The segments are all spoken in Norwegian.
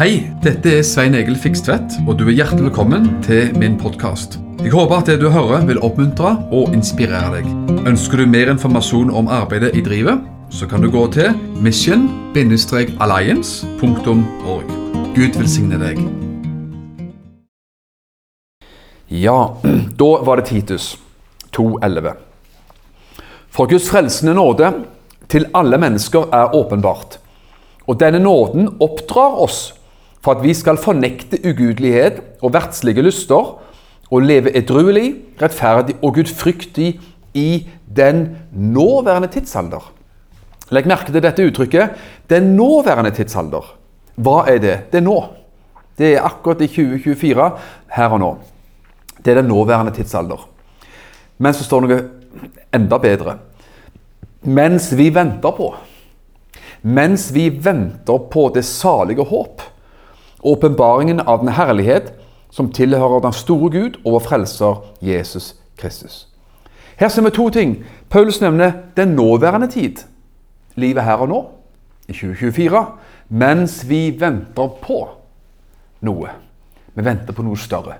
Hei, dette er Svein Egil Fikstvedt, og du er hjertelig velkommen til min podkast. Jeg håper at det du hører vil oppmuntre og inspirere deg. Ønsker du mer informasjon om arbeidet i drivet, så kan du gå til mission-alliance.org. Gud velsigne deg. Ja, da var det Titus 2,11. For Guds frelsende nåde til alle mennesker er åpenbart. Og denne nåden oppdrar oss for at vi skal fornekte ugudelighet og verdslige lyster og leve edruelig, rettferdig og gudfryktig i den nåværende tidsalder. Legg merke til dette uttrykket 'den nåværende tidsalder'. Hva er det? Det er nå. Det er akkurat i 2024, her og nå. Det er den nåværende tidsalder. Men så står noe enda bedre. Mens vi venter på. Mens vi venter på det salige håp. Åpenbaringen av den herlighet som tilhører den store Gud og vår frelser Jesus Kristus. Her ser vi to ting. Paulus nevner den nåværende tid. Livet her og nå, i 2024. Mens vi venter på noe. Vi venter på noe større.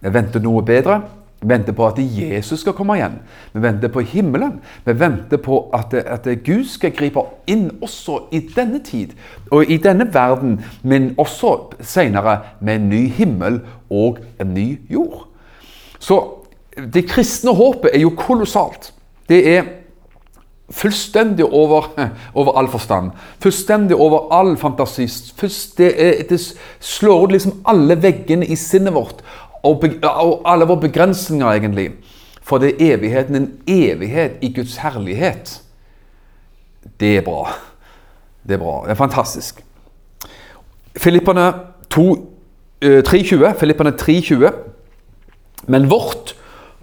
Vi venter noe bedre. Vi venter på at Jesus skal komme igjen. Vi venter på himmelen. Vi venter på at, at Gud skal gripe inn også i denne tid og i denne verden, men også senere med en ny himmel og en ny jord. Så det kristne håpet er jo kolossalt. Det er fullstendig over, over all forstand. Fullstendig over all fantasi. Det, det slår ut liksom alle veggene i sinnet vårt og, og alle våre begrensninger, egentlig. For det er evigheten, en evighet i Guds herlighet. Det er bra. Det er bra. Det er fantastisk. Filipperne 3.20. Filippene Filipperne 3.20. Men vårt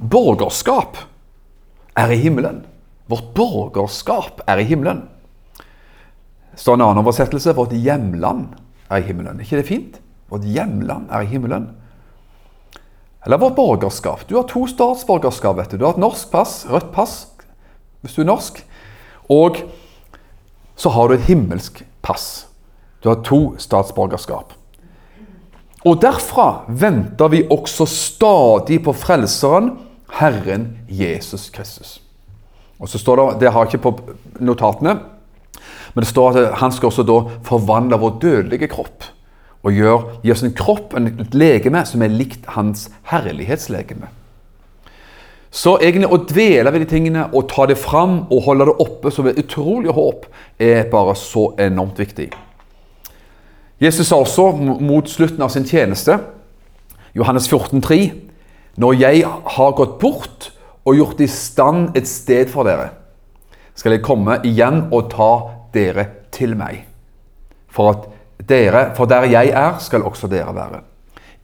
borgerskap er i himmelen. Vårt borgerskap er i himmelen. Står en annen oversettelse. Vårt hjemland er i himmelen. Er ikke det fint? Vårt hjemland er i himmelen. Eller vårt borgerskap. Du har to statsborgerskap. vet Du Du har et norsk pass, rødt pass, hvis du er norsk. Og så har du et himmelsk pass. Du har to statsborgerskap. Og derfra venter vi også stadig på Frelseren, Herren Jesus Kristus. Og så står Det det har jeg ikke på notatene, men det står at han skal også da forvandle vår dødelige kropp og gjør, gir sin kropp et legeme som er likt hans herlighetslegeme. Så egentlig å dvele ved de tingene og ta det fram og holde det oppe som et utrolig håp, er bare så enormt viktig. Jesus sa også mot slutten av sin tjeneste, Johannes 14, 3, Når jeg har gått bort og gjort i stand et sted for dere, skal jeg komme igjen og ta dere til meg. For at dere, for der jeg er, skal også dere være.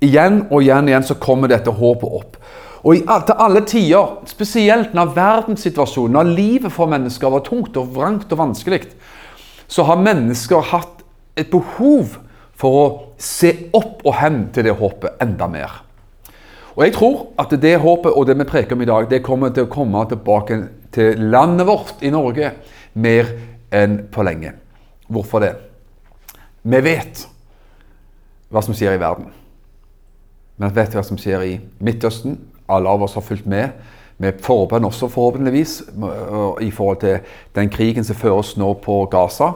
Igjen og igjen og igjen så kommer dette håpet opp. Og i, til alle tider, spesielt når verdenssituasjonen, når livet for mennesker var tungt og vrangt og vanskelig, så har mennesker hatt et behov for å se opp og hen til det håpet enda mer. Og jeg tror at det håpet og det vi preker om i dag, det kommer til å komme tilbake til landet vårt i Norge mer enn på lenge. Hvorfor det? Vi vet hva som skjer i verden. Vi vet hva som skjer i Midtøsten. Alle av oss har fulgt med. Med forbønn også, forhåpentligvis, i forhold til den krigen som føres nå på Gaza.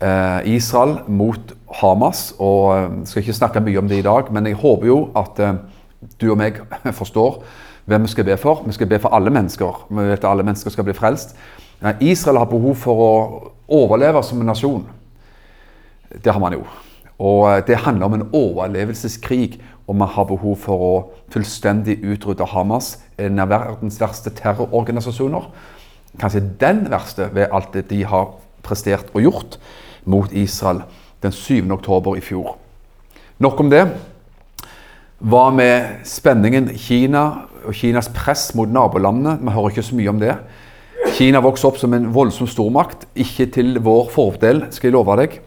Eh, Israel mot Hamas. og Jeg eh, skal ikke snakke mye om det i dag, men jeg håper jo at eh, du og meg forstår hvem vi skal be for. Vi skal be for alle mennesker. Vi vet at alle mennesker skal bli frelst. Israel har behov for å overleve som en nasjon. Det har man jo. Og eh, det handler om en overlevelseskrig, og man har behov for å fullstendig utrydde Hamas, en av verdens verste terrororganisasjoner. Kanskje den verste ved alt det de har prestert og gjort mot Israel den 7. oktober i fjor. Nok om det. Hva med spenningen Kina og Kinas press mot nabolandene? Vi hører ikke så mye om det. Kina vokser opp som en voldsom stormakt, ikke til vår fordel, skal jeg love deg.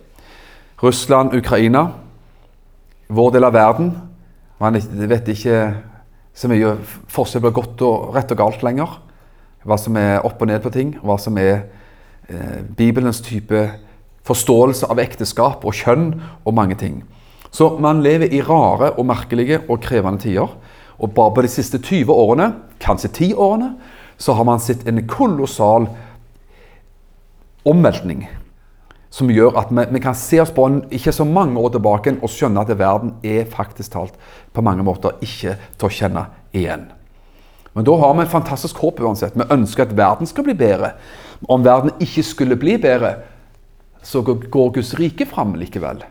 Russland, Ukraina, vår del av verden. Man vet ikke så mye forskjell på godt og rett og galt lenger. Hva som er opp og ned på ting. Hva som er eh, Bibelens type forståelse av ekteskap og kjønn og mange ting. Så man lever i rare og merkelige og krevende tider. Og bare på de siste 20 årene, kanskje 10 årene, så har man sett en kolossal omveltning. Som gjør at vi, vi kan se oss på en, ikke så mange år tilbake og skjønne at verden er faktisk talt på mange måter ikke til å kjenne igjen. Men da har vi et fantastisk håp uansett. Vi ønsker at verden skal bli bedre. Om verden ikke skulle bli bedre, så går Guds rike fram likevel.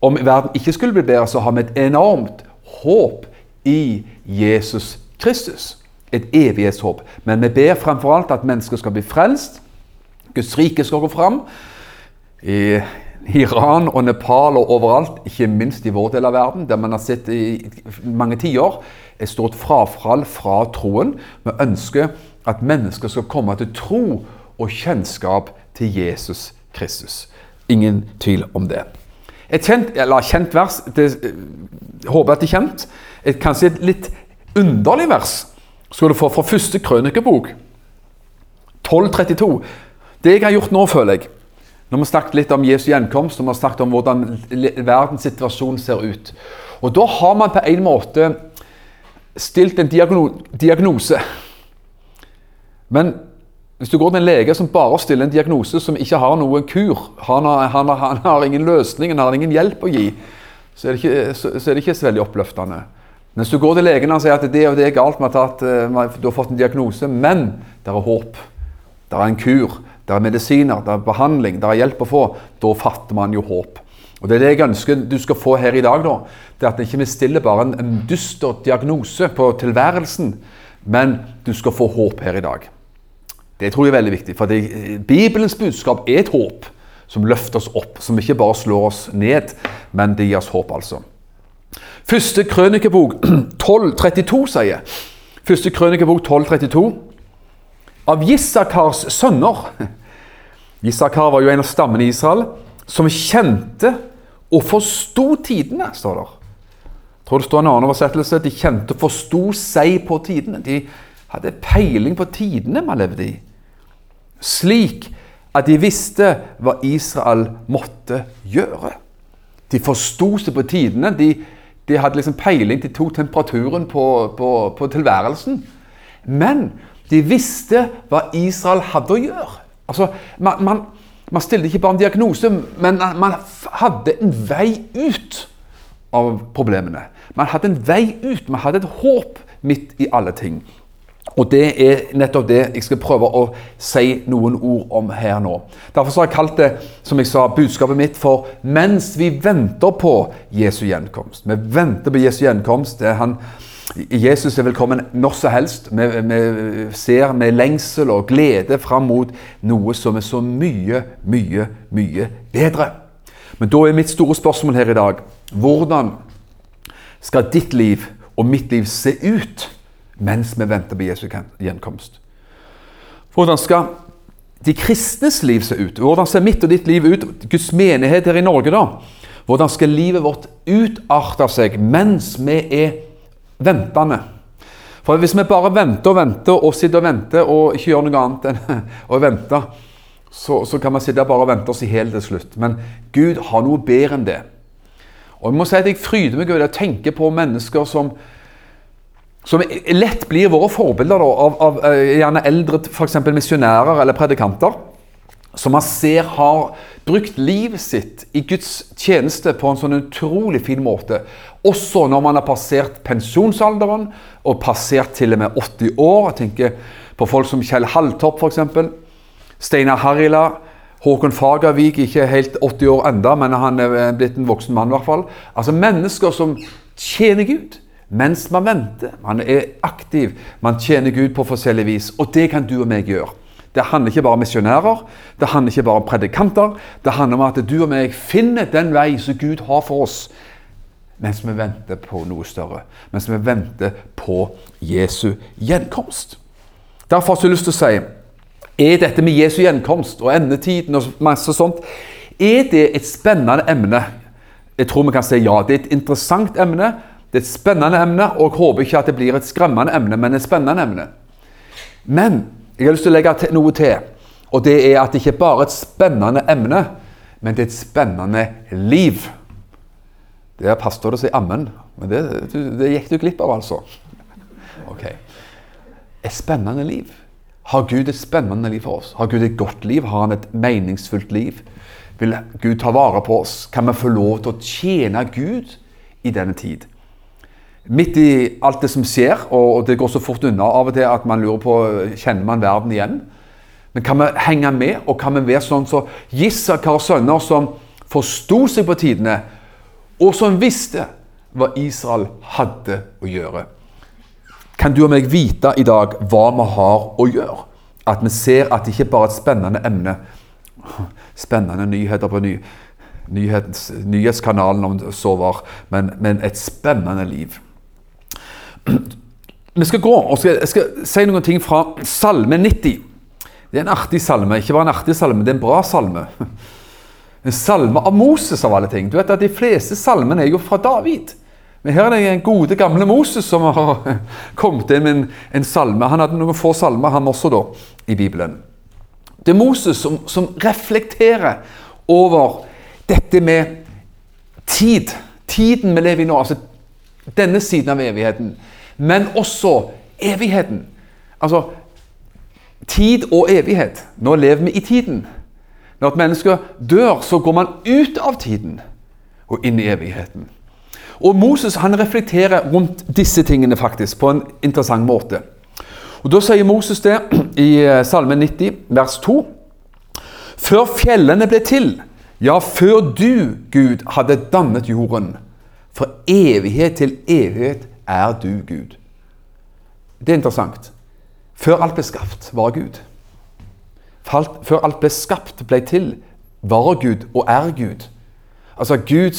Om verden ikke skulle bli bedre, så har vi et enormt håp i Jesus Kristus. Et evighetshåp. Men vi ber fremfor alt at mennesker skal bli frelst. Guds rike skal gå fram. I Iran og Nepal og overalt, ikke minst i vår del av verden, der man har sett i mange tiår et stort frafall fra troen. Vi ønsker at mennesker skal komme til tro og kjennskap til Jesus Kristus. Ingen tvil om det. Et kjent, eller kjent vers det, jeg Håper at det er kjent. Et, kanskje et litt underlig vers skal du få fra første krønikebok, 1232. Det jeg har gjort nå, føler jeg Når vi har snakket litt om Jesu gjenkomst, og vi har snakket om hvordan verdens situasjon ser ut Og Da har man på en måte stilt en diagnose. Men hvis du går til en lege som bare stiller en diagnose som ikke har noen kur, han har, han har, han har ingen løsning, han har ingen hjelp å gi, så er, det ikke, så, så det ikke så veldig oppløftende. Men hvis du går til legen og sier at det og det er galt med at uh, du har fått en diagnose, men det er håp, det er en kur, det er medisiner, det er behandling, det er hjelp å få, da fatter man jo håp. Og Det er det jeg ønsker du skal få her i dag. da, det er At ikke vi stiller bare en, en dyster diagnose på tilværelsen, men du skal få håp her i dag. Det tror jeg er veldig viktig. For det, Bibelens budskap er et håp som løfter oss opp. Som ikke bare slår oss ned, men det gir oss håp, altså. Første krønikebok 1232 sier Første krønikebok 1232 Av Issakars sønner Issakar var jo en av stammene i Israel som kjente og forsto tidene, står der. Jeg tror det står en annen oversettelse. De kjente og forsto seg på tidene. De hadde peiling på tidene man levde i slik at de visste hva Israel måtte gjøre. De forsto seg på tidene. De, de, hadde liksom peiling, de tok temperaturen på, på, på, tilværelsen. Men de visste hva Israel hadde å gjøre. Altså, man, man, man stilte ikke bare en diagnose, men man hadde en vei ut av problemene. Man hadde en vei ut, man hadde et håp midt i alle ting. Og det er nettopp det jeg skal prøve å si noen ord om her nå. Derfor har jeg kalt det som jeg sa, budskapet mitt for 'Mens vi venter på Jesu gjenkomst'. Vi venter på Jesu gjenkomst. Det er Han, Jesus er velkommen når som helst. Vi, vi ser med lengsel og glede fram mot noe som er så mye, mye, mye bedre. Men da er mitt store spørsmål her i dag hvordan skal ditt liv og mitt liv se ut? mens vi venter på Jesu gjenkomst. Hvordan skal de kristnes liv se ut? Hvordan ser mitt og ditt liv ut? Guds menighet her i Norge, da? Hvordan skal livet vårt utarte seg mens vi er ventende? For Hvis vi bare venter og venter og sitter og venter og ikke gjør noe annet enn å vente, så, så kan vi sitte bare og vente oss i hjel til slutt. Men Gud har noe bedre enn det. Og Jeg må si at jeg fryder meg over å tenke på mennesker som som lett blir våre forbilder da, av, av, eh, gjerne eldre f.eks. misjonærer eller predikanter. Som man ser har brukt livet sitt i Guds tjeneste på en sånn utrolig fin måte. Også når man har passert pensjonsalderen og passert til og med 80 år. Jeg tenker på folk som Kjell Halltopp f.eks. Steinar Harila. Håkon Fagervik, ikke helt 80 år enda, men han er blitt en voksen mann. I hvert fall. Altså Mennesker som tjener Gud mens man venter. Man er aktiv, man tjener Gud på forskjellig vis. Og det kan du og meg gjøre. Det handler ikke bare om misjonærer, det handler ikke bare om predikanter. Det handler om at du og meg finner den vei som Gud har for oss, mens vi venter på noe større. Mens vi venter på Jesu gjenkomst. Derfor har jeg lyst til å si er dette med Jesu gjenkomst og endetiden og masse sånt er det et spennende emne? Jeg tror vi kan si ja. Det er et interessant emne. Det er et spennende emne, og jeg håper ikke at det blir et skremmende emne, men et spennende emne. Men jeg har lyst til å legge noe til, og det er at det ikke bare er et spennende emne, men det er et spennende liv. Der pastor det seg ammen. Men det, det gikk du glipp av, altså. Ok. Et spennende liv. Har Gud et spennende liv for oss? Har Gud et godt liv? Har han et meningsfullt liv? Vil Gud ta vare på oss? Kan vi få lov til å tjene Gud i denne tid? Midt i alt det som skjer, og det går så fort unna av og til at man lurer på kjenner man verden igjen. Men kan vi henge med, og kan vi være sånn som så Issakars sønner, som forsto seg på tidene, og som visste hva Israel hadde å gjøre? Kan du og meg vite i dag hva vi har å gjøre? At vi ser at det ikke bare er et spennende emne, spennende nyheter på ny, nyhets, nyhetskanalen om var, men, men et spennende liv. Vi skal gå og skal, jeg skal si noen ting fra Salme 90. Det er en artig salme. Ikke bare en artig salme, det er en bra salme. En salme av Moses, av alle ting. Du vet at De fleste salmene er jo fra David. Men her er det en gode, gamle Moses som har kommet inn med en, en salme. Han hadde noen få salmer, han også, da, i Bibelen. Det er Moses som, som reflekterer over dette med tid. Tiden vi lever i nå, altså denne siden av evigheten. Men også evigheten. Altså tid og evighet. Nå lever vi i tiden. Når et menneske dør, så går man ut av tiden og inn i evigheten. Og Moses han reflekterer rundt disse tingene faktisk på en interessant måte. Og Da sier Moses det i eh, Salme 90, vers 2. Før fjellene ble til, ja, før du, Gud, hadde dannet jorden. fra evighet til evighet er du Gud. Det er interessant. Før alt ble skapt, var Gud. Før alt ble skapt, ble til, var Gud og er Gud. Altså, Gud,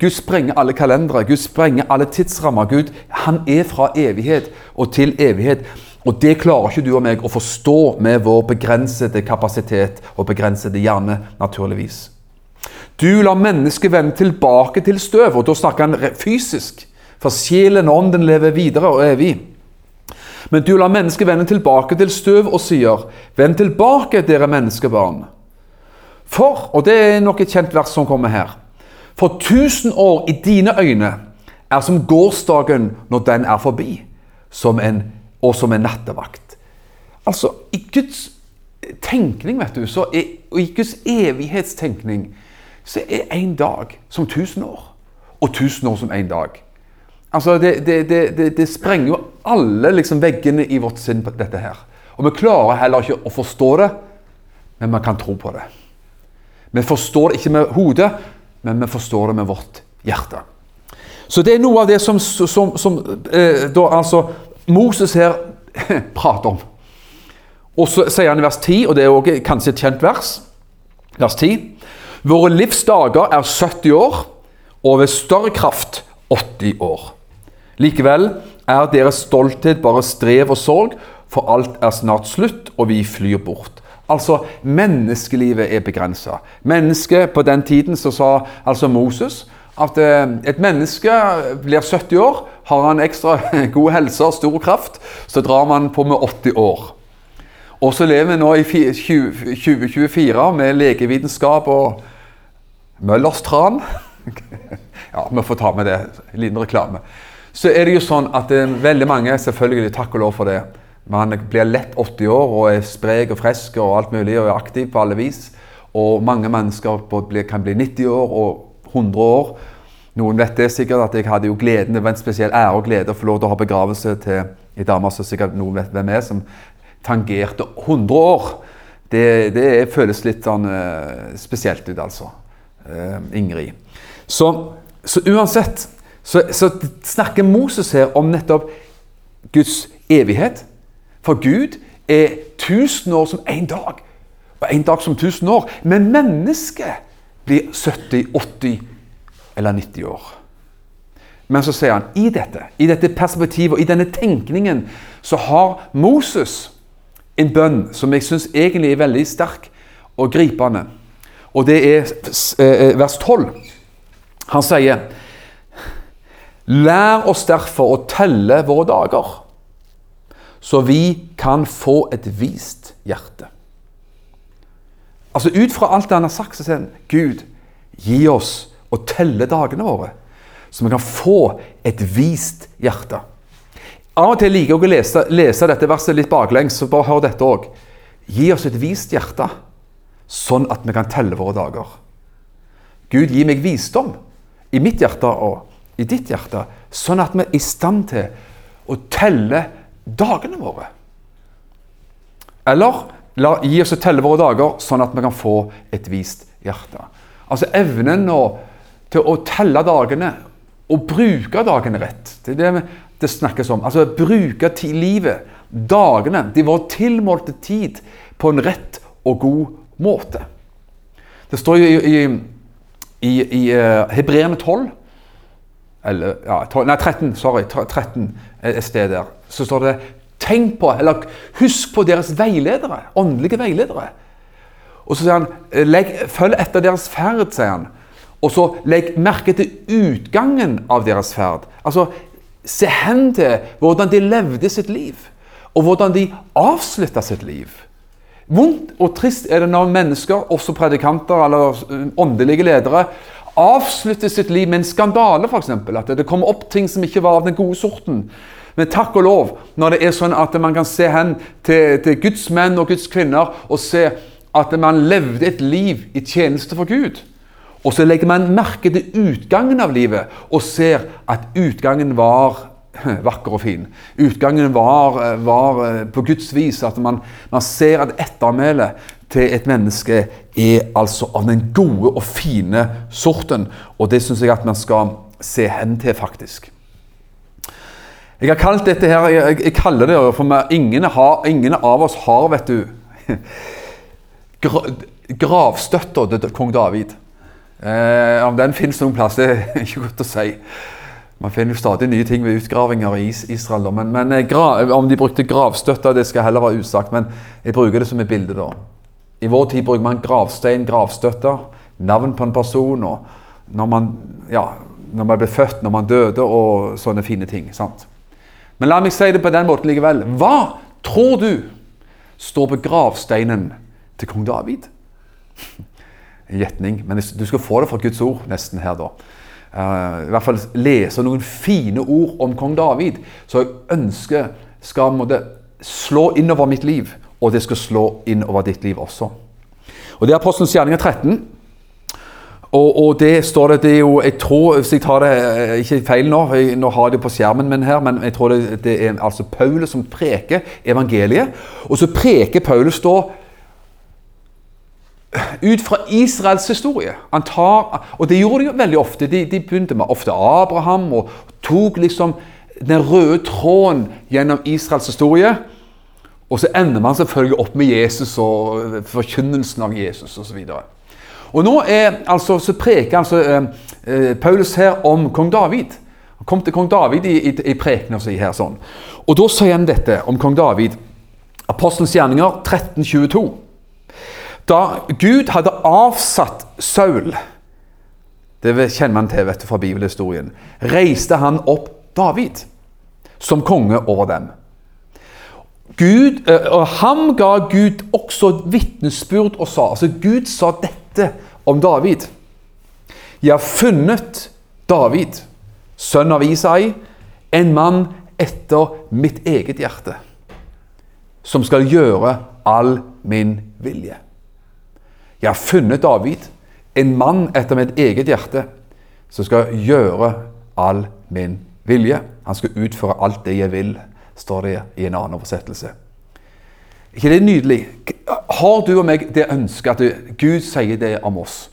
Gud sprenger alle kalendere, Gud sprenger alle tidsrammer. Gud, han er fra evighet og til evighet. Og det klarer ikke du og meg å forstå med vår begrensede kapasitet og begrensede hjerne, naturligvis. Du lar mennesket vende tilbake til støv, og da snakker han fysisk. For sjelen og ånden lever videre og evig. Men du lar mennesket vende tilbake til støv og sier, Vend tilbake, dere menneskebarn. For, og det er nok et kjent vers som kommer her, for tusen år i dine øyne er som gårsdagen når den er forbi, som en, og som en nattevakt. Altså, i Guds tenkning, vet du, så er, og i Guds evighetstenkning, så er én dag som tusen år. Og tusen år som én dag. Altså, det, det, det, det, sprenger jo alle liksom, veggene i vårt sinn, dette her. Og vi klarer heller ikke å forstå det, men vi kan tro på det. Vi forstår det ikke med hodet, men vi forstår det med vårt hjerte. Så det er noe av det som, som, som eh, da altså Moses her prater om. Og så sier han i vers 10, og det er også kanskje et kjent vers, vers 10 Våre livsdager er 70 år, og ved større kraft 80 år. Likevel er deres stolthet bare strev og sorg, for alt er snart slutt, og vi flyr bort. Altså, menneskelivet er begrensa. Mennesket på den tiden så sa altså Moses at eh, et menneske blir 70 år, har han ekstra god helse og stor kraft, så drar man på med 80 år. Og så lever vi nå i 2024 med legevitenskap og Møllers tran. ja, vi får ta med det. En liten reklame så er det jo sånn at det er veldig mange, selvfølgelig takk og lov for det, man blir lett 80 år og er sprek og frisk og alt mulig og er aktiv på alle vis. Og mange mennesker kan bli 90 år og 100 år. Noen vet det sikkert at jeg hadde jo gleden, det var en spesiell ære og glede å få lov til å ha begravelse til ei dame som sikkert noen vet hvem er, som tangerte 100 år. Det, det føles litt sånn uh, spesielt ut, altså. Uh, Ingrid. Så, så uansett så, så, snakker Moses her om nettopp Guds evighet. For Gud er tusen år som én dag, og én dag som tusen år. Men mennesket blir 70, 80 eller 90 år. Men så sier han i dette, i dette perspektivet og i denne tenkningen så har Moses en bønn som jeg syns egentlig er veldig sterk og gripende. Og det er eh, eh, vers 12. Han sier Lær oss derfor å telle våre dager, så vi kan få et vist hjerte. Altså Ut fra alt det han har sagt, så sier han Gud, gi oss å telle dagene våre, så vi kan få et vist hjerte. Av og til liker jeg å lese, lese dette verset litt baklengs, så bare hør dette òg. Gi oss et vist hjerte, sånn at vi kan telle våre dager. Gud, gi meg visdom i mitt hjerte og i ditt hjerte, sånn at vi er i stand til å telle dagene våre. Eller la, gi oss å telle våre dager, sånn at vi kan få et vist hjerte. Altså evnen å, til å telle dagene og bruke dagene rett. Det er det det snakkes om. Altså bruke livet, dagene, de vår tilmålte tid, på en rett og god måte. Det står jo i, i, i, i uh, Hebreerne 12 eller, ja, 12, Nei, 13. Sorry. 13 et sted der. Så står det Tenk på, eller husk på deres veiledere, åndelige veiledere. Og så sier han legg, følg etter deres ferd, sier han. Og så legg merke til utgangen av deres ferd. Altså, se hen til hvordan de levde sitt liv, og hvordan de avslutta sitt liv. Vondt og trist er det når mennesker, også predikanter eller åndelige ledere, avslutter sitt liv med en skandale, f.eks. At det kommer opp ting som ikke var av den gode sorten. Men takk og lov, når det er sånn at man kan se hen til, til Guds menn og Guds kvinner og se at man levde et liv i tjeneste for Gud. Og så legger man merke til utgangen av livet og ser at utgangen var vakker og fin. Utgangen var, var på Guds vis. At man, man ser at ettermælet til et menneske er altså av den gode og fine sorten. Og det syns jeg at man skal se hen til, faktisk. Jeg har kalt dette her, jeg, jeg kaller det for meg, ingen, har, ingen av oss har, vet du Gravstøtta til kong David. Eh, om den finnes noen plass, det er ikke godt å si. Man finner jo stadig nye ting ved utgravinger i Israel. Men, men eh, gra, om de brukte gravstøtte, det skal heller være usagt. Men jeg bruker det som et bilde. da. I vår tid bruker man gravstein, gravstøtte, navn på en person. og når man, ja, når man ble født, når man døde og sånne fine ting. sant? Men la meg si det på den måten likevel. Hva tror du står på gravsteinen til kong David? En gjetning, men du skal få det fra Guds ord nesten her, da. Uh, I hvert fall lese noen fine ord om kong David, som jeg ønsker skal måtte, slå innover mitt liv, og det skal slå inn over ditt liv også. Og Det er Apostelens gjerninger 13. Og, og, det står det, det er jo Jeg tror, hvis jeg tar det eh, ikke feil nå jeg, Nå har jeg det på skjermen min her, men jeg tror det, det er altså Paulus som preker evangeliet. Og så preker Paulus da ut fra Israels historie. Han Tar, og det gjorde de jo veldig ofte. De, de begynte med ofte Abraham og tok liksom den røde tråden gjennom Israels historie. Og så ender man selvfølgelig opp med Jesus og forkynnelsen av Jesus osv. Og, og nå er, altså, så preker altså, eh, eh, Paulus her om kong David. Han kom til kong David i, i, i prekenen sin her. sånn. Og da sier han dette om kong David. Apostelens gjerninger 1322. Da Gud hadde avsatt Saul Det kjenner man til vet du, fra bibelhistorien. Reiste han opp David som konge over dem. Gud, eh, og Ham ga Gud også vitnesbyrd og sa altså Gud sa dette om David. Jeg har funnet David, sønn av Isai, en mann etter mitt eget hjerte, som skal gjøre all min vilje. Jeg har funnet David, en mann etter mitt eget hjerte, som skal gjøre all min vilje. Han skal utføre alt det jeg vil, står det i en annen oversettelse. ikke det er nydelig? Har du og meg det ønsket at Gud sier det om oss?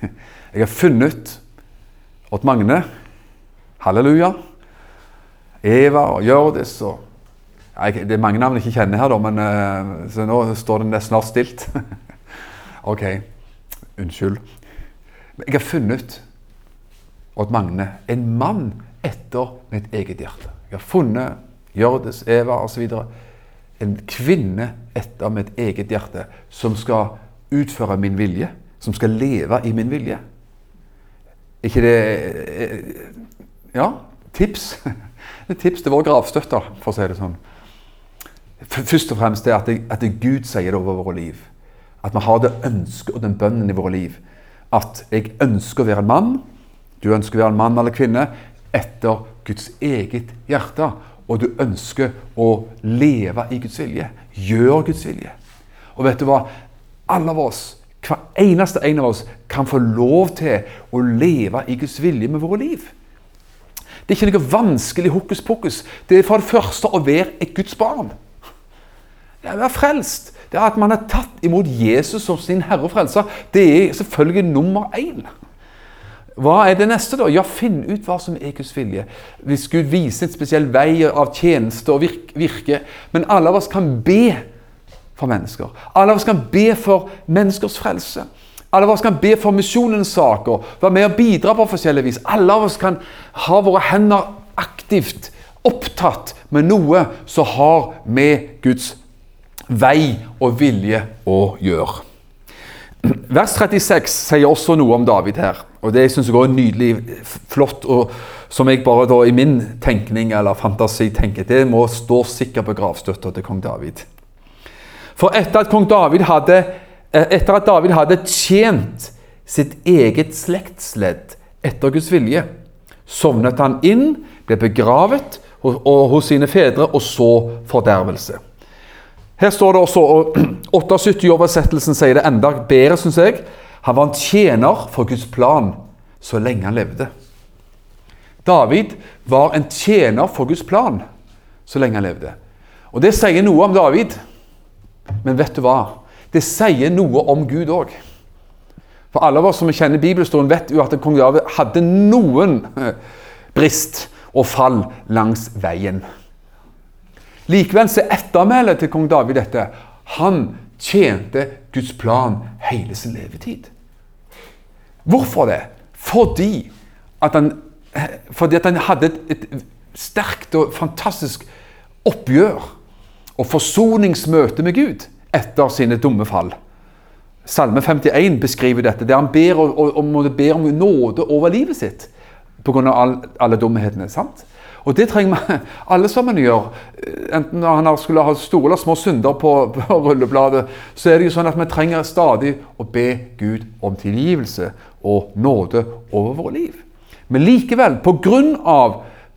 Jeg har funnet Odd Magne, halleluja, Eva og Hjørdis og Det er mange navn jeg ikke kjenner her, men eh, så nå står det snart stilt. OK, unnskyld. Jeg har funnet Odd Magne en mann etter mitt eget hjerte. Jeg har funnet Hjørdis, Eva osv. En kvinne etter mitt eget hjerte som skal utføre min vilje. Som skal leve i min vilje. ikke det eh, Ja, tips. Er tips til våre gravstøtter, for å si det sånn. Først og fremst det at, det, at det Gud sier det over våre liv. At vi har det ønsket og den bønnen i våre liv. At jeg ønsker å være en mann Du ønsker å være en mann eller kvinne etter Guds eget hjerte. Og du ønsker å leve i Guds vilje. Gjør Guds vilje. Og vet du hva? Alle av oss, hver eneste en av oss, kan få lov til å leve i Guds vilje med våre liv. Det er ikke noe vanskelig hokus pokus. Det er for det første å være et Guds barn. Det er å være frelst. Det er at man har tatt imot Jesus som sin herre og frelser. Det er selvfølgelig nummer én. Hva er det neste, da? Ja, Finn ut hva som er Guds vilje. Hvis Gud viser en spesiell vei av tjeneste og virke. Men alle av oss kan be for mennesker. Alle av oss kan be for menneskers frelse. Alle av oss kan be for misjonens saker, være med og bidra på forskjellig vis. Alle av oss kan ha våre hender aktivt opptatt med noe som har med Guds vei og vilje å gjøre. Vers 36 sier også noe om David her. og Det syns jeg også er nydelig, flott, og som jeg bare da i min tenkning eller fantasi tenker det må stå sikkert på gravstøtta til kong David. For etter at David hadde, eh, etter at David hadde tjent sitt eget slektsledd etter Guds vilje, sovnet han inn, ble begravet hos sine fedre, og så fordervelse. Her står det også, og 78-oversettelsen sier det enda bedre, syns jeg. Han var en tjener for Guds plan så lenge han levde. David var en tjener for Guds plan så lenge han levde. Og Det sier noe om David. Men vet du hva? Det sier noe om Gud òg. For alle av oss som kjenner bibelstolen, vet jo at kong David hadde noen brist og fall langs veien. Likevel så ettermælet til kong David dette. Han tjente Guds plan hele sin levetid. Hvorfor det? Fordi at han, fordi at han hadde et, et sterkt og fantastisk oppgjør og forsoningsmøte med Gud etter sine dumme fall. Salme 51 beskriver dette, der han ber, om, om, om nåde over livet sitt pga. All, alle dumhetene. sant? Og det trenger vi alle sammen å gjøre. Enten når han skulle ha store eller små synder på, på rullebladet, så er det jo sånn at vi trenger stadig å be Gud om tilgivelse og nåde over våre liv. Men likevel, pga.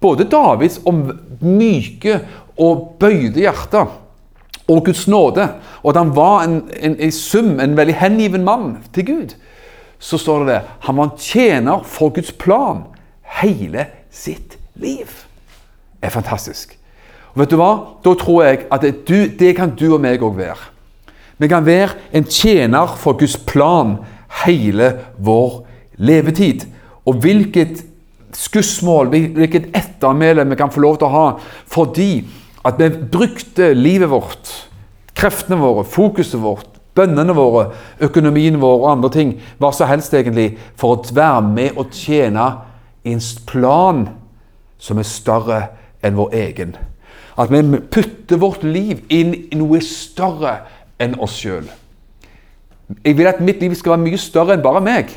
både Davids om myke og bøyde hjerte og Guds nåde, og at han var en, en, i sum en veldig hengiven mann til Gud, så står det det. Han var en tjener for Guds plan hele sitt liv er fantastisk. Og vet du hva? Da tror jeg at det, du, det kan du og meg òg være. Vi kan være en tjener for Guds plan hele vår levetid. Og hvilket skussmål, hvilket ettermæle vi kan få lov til å ha fordi at vi brukte livet vårt, kreftene våre, fokuset vårt, bønnene våre, økonomien vår og andre ting, hva som helst egentlig, for å være med og tjene i en plan som er større enn vår egen. At vi putter vårt liv inn i noe større enn oss sjøl. Jeg vil at mitt liv skal være mye større enn bare meg.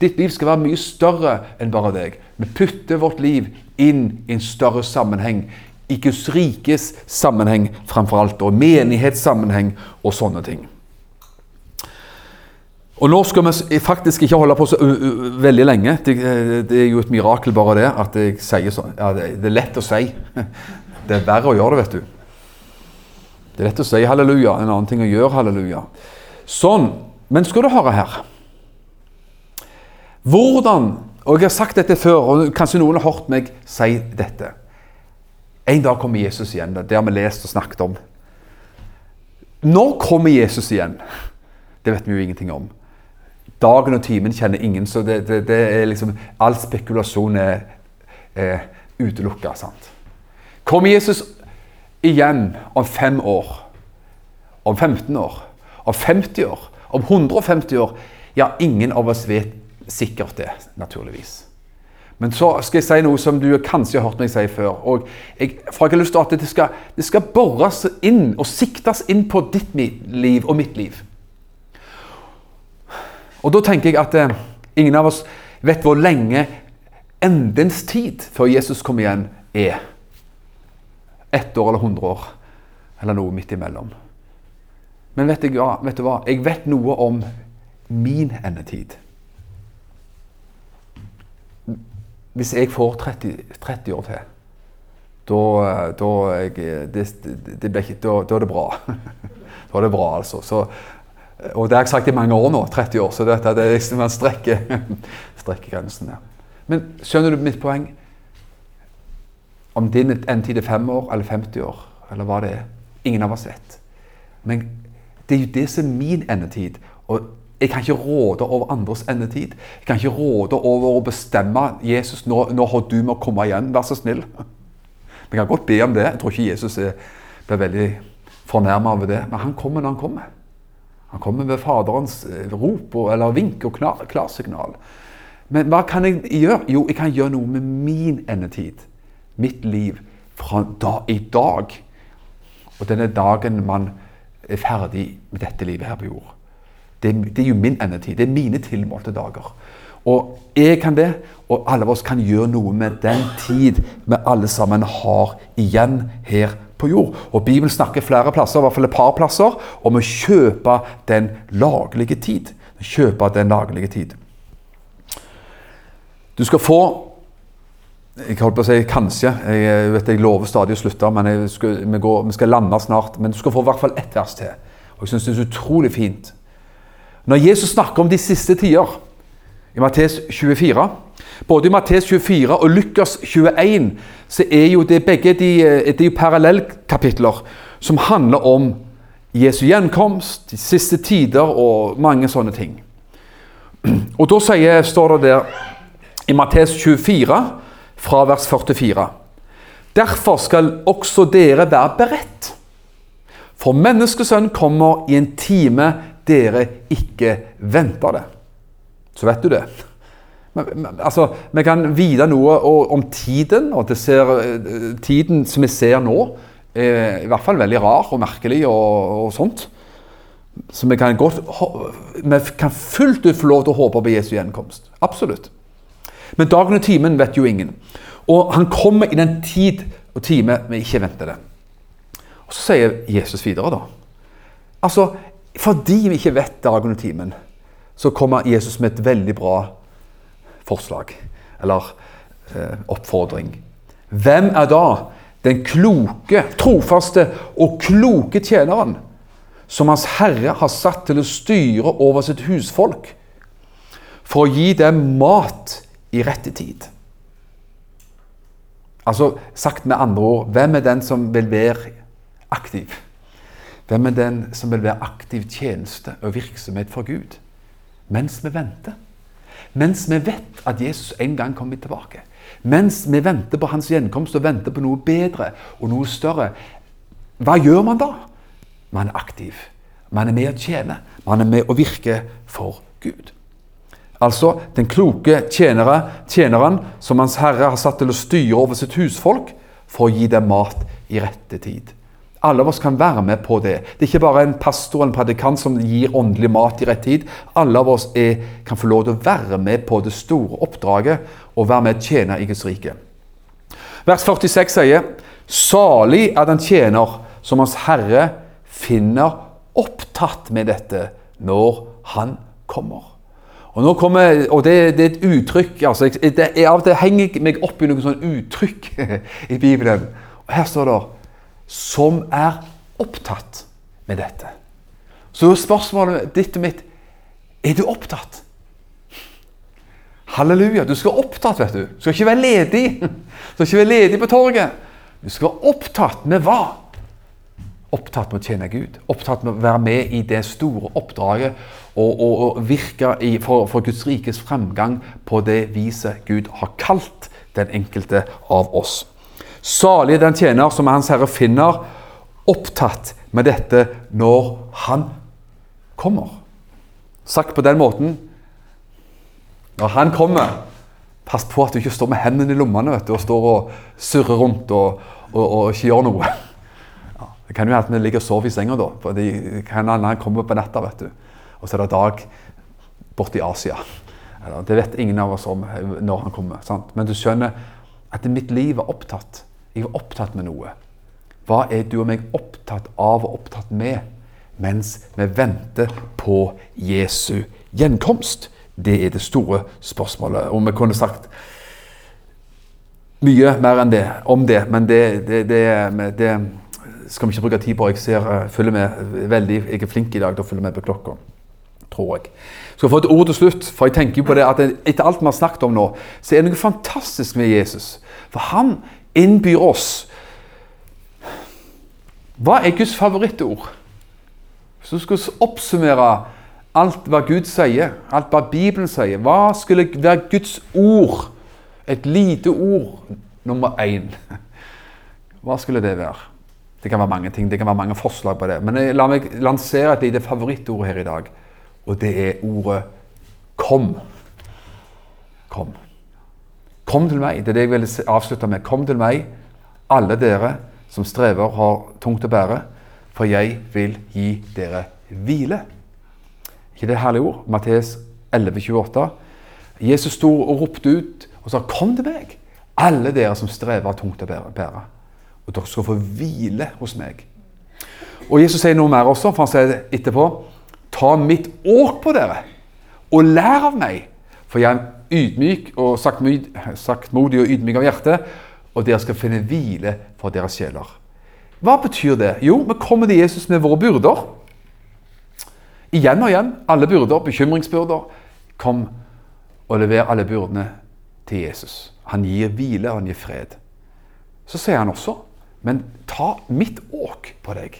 Ditt liv skal være mye større enn bare deg. Vi putter vårt liv inn i en større sammenheng. I Guds rikes sammenheng framfor alt, og menighetssammenheng og sånne ting. Og nå skal vi faktisk ikke holde på så veldig lenge. Det, det, er jo et mirakel bare det at jeg sier sånn. Ja, det, det, er lett å si. Det er verre å gjøre det, vet du. Det er lett å si halleluja, en annen ting å gjøre halleluja. Sånn. Men skal du høre her Hvordan Og jeg har sagt dette før, og kanskje noen har hørt meg si dette. En dag kommer Jesus igjen. Det har vi lest og snakket om. Når kommer Jesus igjen? Det vet vi jo ingenting om. Dagen og timen kjenner ingen, så det, det, det er liksom All spekulasjon er, er utelukka. Kommer Jesus igjen om fem år? Om 15 år? Om 50 år? Om 150 år? Ja, ingen av oss vet sikkert det, naturligvis. Men så skal jeg si noe som du kanskje har hørt meg si før. og jeg, For jeg har lyst til at det skal, det skal bores inn og siktes inn på ditt liv og mitt liv. Og da tenker jeg at eh, ingen av oss vet hvor lenge endens tid før Jesus kommer igjen, er. Ett år eller hundre år, eller noe midt imellom. Men vet, jeg, ja, vet du hva? Jeg vet noe om min endetid. Hvis jeg får 30, 30 år til, da, da, jeg, det, det ikke, da, da, er det bra. da er det bra, altså. Så, og det har jeg sagt i mange år nå, 30 år, så dette, det er liksom man strekker, strekker grensen der. Men skjønner du mitt poeng? Om din endtid er fem år eller 50 år, eller hva det er. Ingen av oss vet. Men det er jo det som er min endetid. Og jeg kan ikke råde over andres endetid. Jeg kan ikke råde over å bestemme Jesus, nå, nå har du med å komme igjen, vær så snill. Vi kan godt be om det. Jeg tror ikke Jesus er, blir veldig fornærma over det. Men han kommer når han kommer. Han kommer med Faderens eh, rop eller vink og klarsignal. Men hva kan jeg gjøre? Jo, jeg kan gjøre noe med min endetid. Mitt liv fra da, i dag. Og denne dagen man er ferdig med dette livet her på jord. Det, det er jo min endetid. Det er mine tilmålte dager. Og jeg kan det, og alle oss kan gjøre noe med den tid vi alle sammen har igjen her på jord. Og Bibelen snakker flere plasser, i hvert fall et par plasser, om å kjøpe den laglige tid. Kjøpe den laglige tid. Du skal få jeg holdt på å si kanskje. Jeg vet jeg lover stadig å slutte, men skal, vi, går, vi, skal lande snart. Men du skal få i hvert fall ett vers til. Og jeg syns det er utrolig fint. Når Jesus snakker om de siste tider, i Mattes 24 Både i Mattes 24 og Lukas 21 så er jo det begge de, det er jo parallellkapitler som handler om Jesu gjenkomst, de siste tider og mange sånne ting. Og da sier, står det der i Mattes 24 fra vers 44. Derfor skal også dere være beredt. For menneskesønn kommer i en time dere ikke venter det. Så vet du det. Men, altså, vi kan vite noe om tiden, og ser, eh, tiden som vi ser nå, er i hvert fall veldig rar og merkelig og, og sånt. Så vi kan, godt, vi kan fullt ut få lov til å håpe på Jesu gjenkomst. Absolutt. Men dagen og timen vet jo ingen. Og han kommer i den tid og time vi ikke venter det. Og Så sier Jesus videre, da. Altså, fordi vi ikke vet dagen og timen, så kommer Jesus med et veldig bra forslag. Eller eh, oppfordring. Hvem er da den kloke, trofaste og kloke tjeneren som Hans Herre har satt til å styre over sitt husfolk, for å gi dem mat i rette tid. Altså sagt med andre ord hvem er den som vil være aktiv? Hvem er den som vil være aktiv tjeneste og virksomhet for Gud? Mens vi venter. Mens vi vet at Jesus en gang kommer tilbake. Mens vi venter på hans gjenkomst og venter på noe bedre og noe større. Hva gjør man da? Man er aktiv. Man er med å tjene. Man er med å virke for Gud. Altså den kloke tjenere, tjeneren som Hans Herre har satt til å styre over sitt husfolk for å gi dem mat i rette tid. Alle av oss kan være med på det. Det er ikke bare en pastor eller en predikant som gir åndelig mat i rett tid. Alle av oss er, kan få lov til å være med på det store oppdraget og være med å tjene i Guds rike. Vers 46 sier Salig er den tjener som Hans Herre finner opptatt med dette når Han kommer. Og, nå kommer, og det, det, er et uttrykk altså, det, Av og til henger jeg meg opp i noen sånne uttrykk i Bibelen. Og Her står det 'som er opptatt med dette'. Så spørsmålet ditt og mitt er du opptatt? Halleluja. Du skal være opptatt, vet du. Du skal ikke være ledig. Du skal ikke være ledig på torget. Du skal være opptatt med hva? Opptatt med å tjene Gud. Opptatt med å være med i det store oppdraget og, og, og virke i, for, for, Guds rikes fremgang på det viset Gud har kalt den enkelte av oss. Salig den tjener som Hans Herre finner opptatt med dette når Han kommer. Sagt på den måten Når Han kommer, pass på at du ikke står med hendene i lommene vet du, og står og surrer rundt og, og, og ikke gjør noe. Ja, det kan jo hende vi ligger og sover i senga da. for det kan han kommer på natta. og så er det dag borte i Asia. Det vet ingen av oss om når han kommer. Sant? Men du skjønner at mitt liv er opptatt. Jeg er opptatt med noe. Hva er du og meg opptatt av og opptatt med mens vi venter på Jesu gjenkomst? Det er det store spørsmålet. Og vi kunne sagt mye mer enn det, om det, men det, det, det, det skal vi ikke bruke tid på. Jeg ser, uh, følger med veldig, jeg er flink i dag til å følge med på klokka, tror jeg. Skal få et ord til slutt, for jeg tenker jo på det at etter alt vi har snakket om nå, så er det noe fantastisk med Jesus. For han innbyr oss. Hva er Guds favorittord? Hvis du skulle oppsummere alt hva Gud sier, alt hva Bibelen sier, hva skulle være Guds ord? Et lite ord nummer én. Hva skulle det være? Det kan være mange ting, det kan være mange forslag på det. Men la meg lansere et lite favorittord her i dag. Og det er ordet 'kom'. Kom. Kom til meg. Det er det jeg vil avslutte med. Kom til meg, alle dere som strever og har tungt å bære, for jeg vil gi dere hvile. Ikke det herlige ord? Matteus 11,28. Jesus sto og ropte ut og sa, 'Kom til meg, alle dere som strever har tungt å bære.' Og dere skal få hvile hos meg. Og Jesus sier noe mer også, for han sier etterpå Ta mitt åk på dere, og lær av meg, for jeg ydmyk og saktmodig og ydmyk av hjerte, og dere skal finne hvile for deres sjeler. Hva betyr det? Jo, vi kommer til Jesus med våre byrder. Igjen og igjen. Alle byrder, bekymringsbyrder. Kom og lever alle byrdene til Jesus. Han gir hvile, og han gir fred. Så sier han også, men ta mitt åk på deg.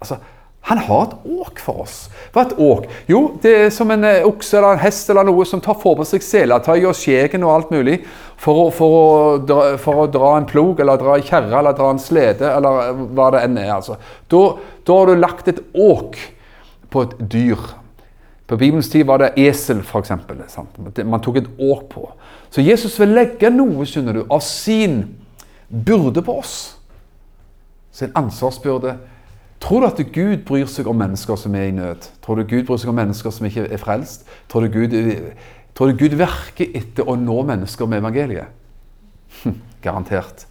Altså, han har et åk for oss. Hva er et åk? Jo, det er som en eh, okse eller en hest eller noe som tar får på seg seletøy og skjegen og alt mulig for å, for, å dra, for å, dra, en plog eller dra en kjerre eller dra en slede eller hva det enn er. Altså. Da, da har du lagt et åk på et dyr. På Bibelens tid var det esel, f.eks. Man tok et åk på. Så Jesus vil legge noe skjønner du, av sin byrde på oss. Sin ansvarsbyrde Tror du at Gud bryr seg om mennesker som er i nød? Tror du Gud bryr seg om mennesker som ikke er frelst? Tror du Gud, tror du Gud verker etter å nå mennesker med evangeliet? Hm, garantert.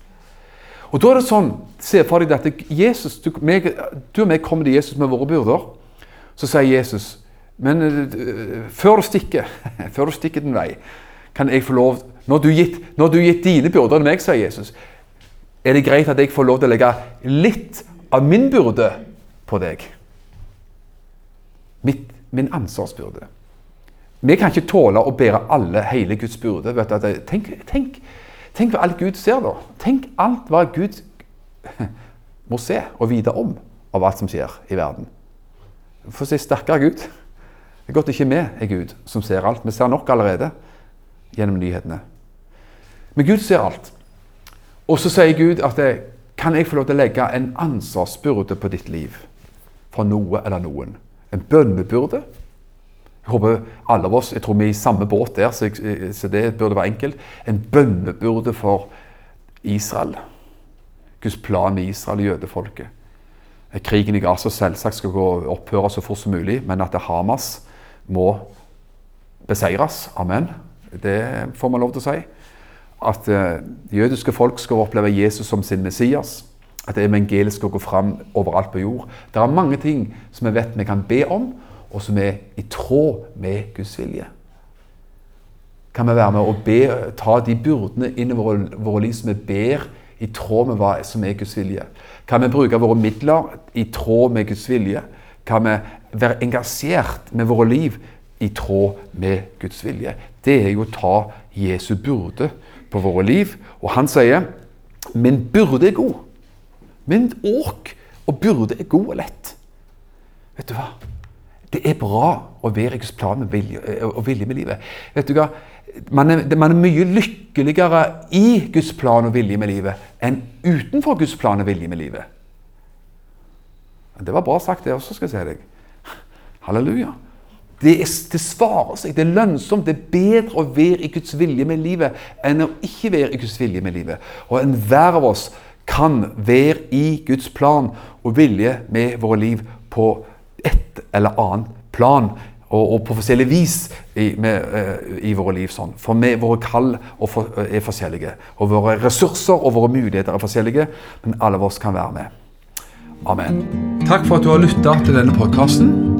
Og da er det sånn, Se for deg dette. Jesus, du, meg, du og meg kommer til Jesus med våre byrder. Så sier Jesus men uh, før du stikker, før du stikker din vei, kan jeg få lov Når du gitt, gitt dine byrder til meg, sier Jesus, er det greit at jeg får lov til å legge litt av min byrde på deg. Mitt, min ansvarsbyrde. Vi kan ikke tåle å bære alle, hele Guds byrde. Tenk, tenk, tenk, hva alt Gud ser, da. Tenk alt hva Gud må se og vite om av alt som skjer i verden. For å si sterkere Gud. Det er godt ikke vi er Gud som ser alt. Vi ser nok allerede gjennom nyhetene. Men Gud ser alt. Og så sier Gud at det, kan jeg få lov til å legge en ansvarsbyrde på ditt liv for noe eller noen. En bønnebyrde. Jeg håper alle av oss, jeg tror vi er i samme båt der, så, jeg, så det burde være enkelt. En bønnebyrde for Israel. Guds plan med Israel og jødefolket. Krigen i Gaza selvsagt skal gå opphøre så fort som mulig, men at Hamas må beseires. Amen. Det får man lov til å si at det jødiske folk skal oppleve Jesus som sin Messias. At evangeliet skal gå fram overalt på jord. Det er mange ting som vi vet vi kan be om, og som er i tråd med Guds vilje. Kan vi være med og be, ta de byrdene inn i våre, våre liv som vi ber i tråd med hva som er Guds vilje? Kan vi bruke våre midler i tråd med Guds vilje? Kan vi være engasjert med våre liv i tråd med Guds vilje? Det er jo å ta Jesu byrde på våre liv. Og han sier min byrde er god. Min åk og byrde er god og lett. Vet du hva? Det er bra å være i Guds plan og vilje, eh, og vilje med livet. Vet du hva? Man er, man er, mye lykkeligere i Guds plan og vilje med livet enn utenfor Guds plan og vilje med livet. Det var bra sagt, det også, skal jeg si deg. Halleluja. Det, er, det, svarer seg. Det er lønnsomt. Det er bedre å være i Guds vilje med livet enn å ikke være i Guds vilje med livet. Og enhver av oss kan være i Guds plan og vilje med våre liv på et eller annet plan. Og, og på forskjellig vis i, med, uh, i våre liv. sånn. For vi, våre kall for, uh, er forskjellige. Og våre ressurser og våre muligheter er forskjellige. Men alle av oss kan være med. Amen. Takk for at du har lytta til denne podkasten.